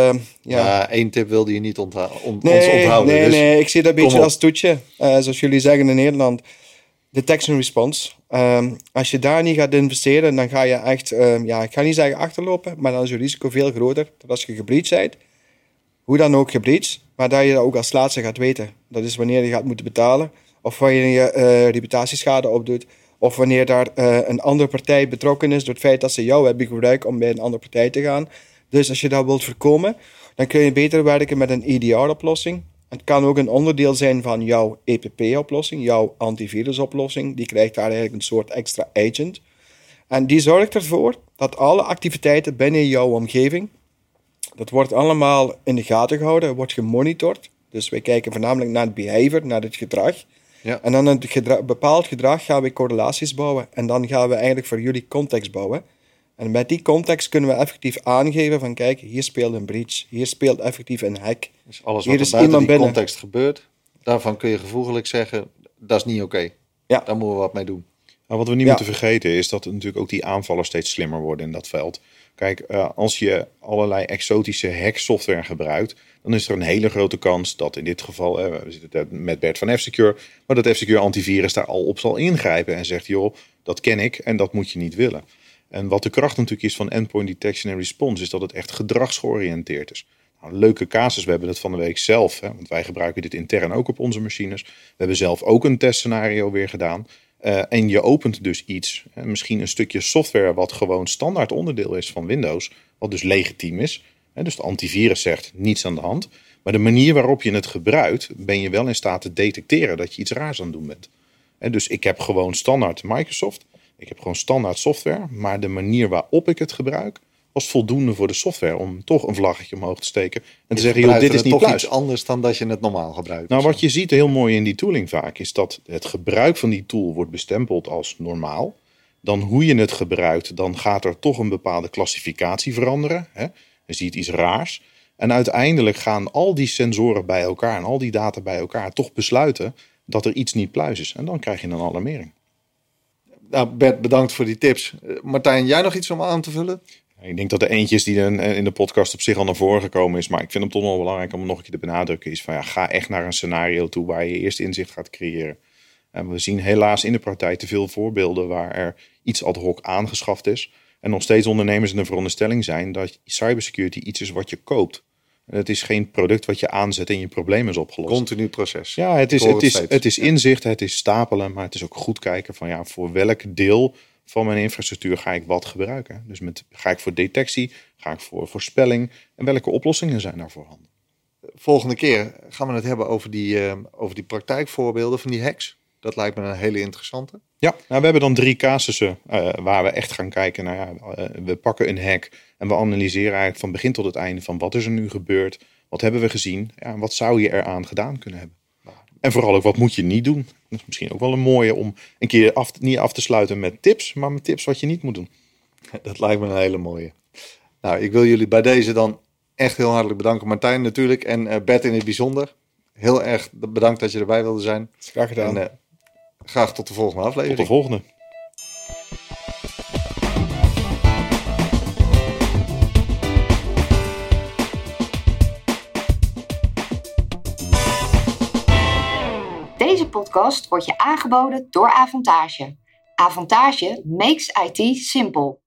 ja, Ja, één tip wilde je niet ontha- ons Nee, onthouden. nee, dus nee, ik zie dat een beetje op. als toetje. Zoals jullie zeggen in Nederland. Detection response. Ehm, als je daar niet gaat investeren, dan ga je echt, ehm, ja, ik ga niet zeggen achterlopen, maar dan is je risico veel groter. Dat als je gebreached bent, hoe dan ook gebreached, maar dat je dat ook als laatste gaat weten. Dat is wanneer je gaat moeten betalen, of wanneer je eh, reputatieschade opdoet, of wanneer daar eh, een andere partij betrokken is door het feit dat ze jou hebben gebruikt om bij een andere partij te gaan. Dus als je dat wilt voorkomen, dan kun je beter werken met een EDR-oplossing. Het kan ook een onderdeel zijn van jouw EPP-oplossing, jouw antivirusoplossing. Die krijgt daar eigenlijk een soort extra agent. En die zorgt ervoor dat alle activiteiten binnen jouw omgeving, dat wordt allemaal in de gaten gehouden, wordt gemonitord. Dus wij kijken voornamelijk naar het behavior, naar het gedrag. Ja. En dan een gedra- bepaald gedrag gaan we correlaties bouwen. En dan gaan we eigenlijk voor jullie context bouwen. En met die context kunnen we effectief aangeven van kijk, hier speelt een breach, hier speelt effectief een hack. Dus alles Hier wat er is buiten iemand die binnen. context gebeurt, daarvan kun je gevoeglijk zeggen, dat is niet oké. Ja. Daar moeten we wat mee doen. Maar wat we niet Ja. moeten vergeten is dat natuurlijk ook die aanvallen steeds slimmer worden in dat veld. Kijk, eh, als je allerlei exotische hacksoftware gebruikt, dan is er een hele grote kans dat in dit geval, eh, we zitten met Bert van F-Secure, maar dat F-Secure antivirus daar al op zal ingrijpen en zegt, joh, dat ken ik en dat moet je niet willen. En wat de kracht natuurlijk is van endpoint detection en response, is dat het echt gedragsgeoriënteerd is. Nou, leuke casus, we hebben het van de week zelf, hè, want wij gebruiken dit intern ook op onze machines. We hebben zelf ook een testscenario weer gedaan. Eh, en je opent dus iets, hè, misschien een stukje software wat gewoon standaard onderdeel is van Windows, wat dus legitiem is. Hè, dus de antivirus zegt niets aan de hand. Maar de manier waarop je het gebruikt, ben je wel in staat te detecteren dat je iets raars aan het doen bent. Hè, dus ik heb gewoon standaard Microsoft, ik heb gewoon standaard software, maar de manier waarop ik het gebruik was voldoende voor de software om toch een vlaggetje omhoog te steken en te zeggen, joh, dit is niet toch pluis. iets anders dan dat je het normaal gebruikt. Nou, wat je ziet heel mooi in die tooling vaak is dat het gebruik van die tool wordt bestempeld als normaal. Dan hoe je het gebruikt, dan gaat er toch een bepaalde klassificatie veranderen. Hè? Je ziet iets raars. En uiteindelijk gaan al die sensoren bij elkaar en al die data bij elkaar toch besluiten dat er iets niet pluis is. En dan krijg je een alarmering. Nou, Bert, bedankt voor die tips. Eh, Martijn, jij nog iets om aan te vullen? Ik denk dat er eentje is die er in de podcast op zich al naar voren gekomen is. Maar ik vind hem toch wel belangrijk om nog een keer te benadrukken. Is van ja, ga echt naar een scenario toe waar je eerst inzicht gaat creëren. En we zien helaas in de praktijk te veel voorbeelden waar er iets ad hoc aangeschaft is. En nog steeds ondernemers in de veronderstelling zijn dat cybersecurity iets is wat je koopt. Het is geen product wat je aanzet en je probleem is opgelost. Continu proces. Ja, het is, het is, het is inzicht, het is stapelen, maar het is ook goed kijken van ja, voor welk deel van mijn infrastructuur ga ik wat gebruiken. Dus met, ga ik voor detectie, ga ik voor voorspelling en welke oplossingen zijn daar voorhanden. volgende keer gaan we het hebben over die, uh, over die praktijkvoorbeelden van die hacks. Dat lijkt me een hele interessante. Ja, nou, we hebben dan drie casussen uh, waar we echt gaan kijken. Nou ja, uh, we pakken een hack en we analyseren eigenlijk van begin tot het einde van wat is er nu gebeurd, wat hebben we gezien, ja, wat zou je eraan gedaan kunnen hebben. En vooral ook wat moet je niet doen. Dat is misschien ook wel een mooie om een keer af, niet af te sluiten met tips, maar met tips wat je niet moet doen. Dat lijkt me een hele mooie. Nou, ik wil jullie bij deze dan echt heel hartelijk bedanken. Martijn natuurlijk en uh, Bert in het bijzonder. Heel erg bedankt dat je erbij wilde zijn. Graag gedaan. En, uh, graag tot de volgende aflevering. Tot de volgende. Deze podcast wordt je aangeboden door Avantage. Avantage makes IT simple.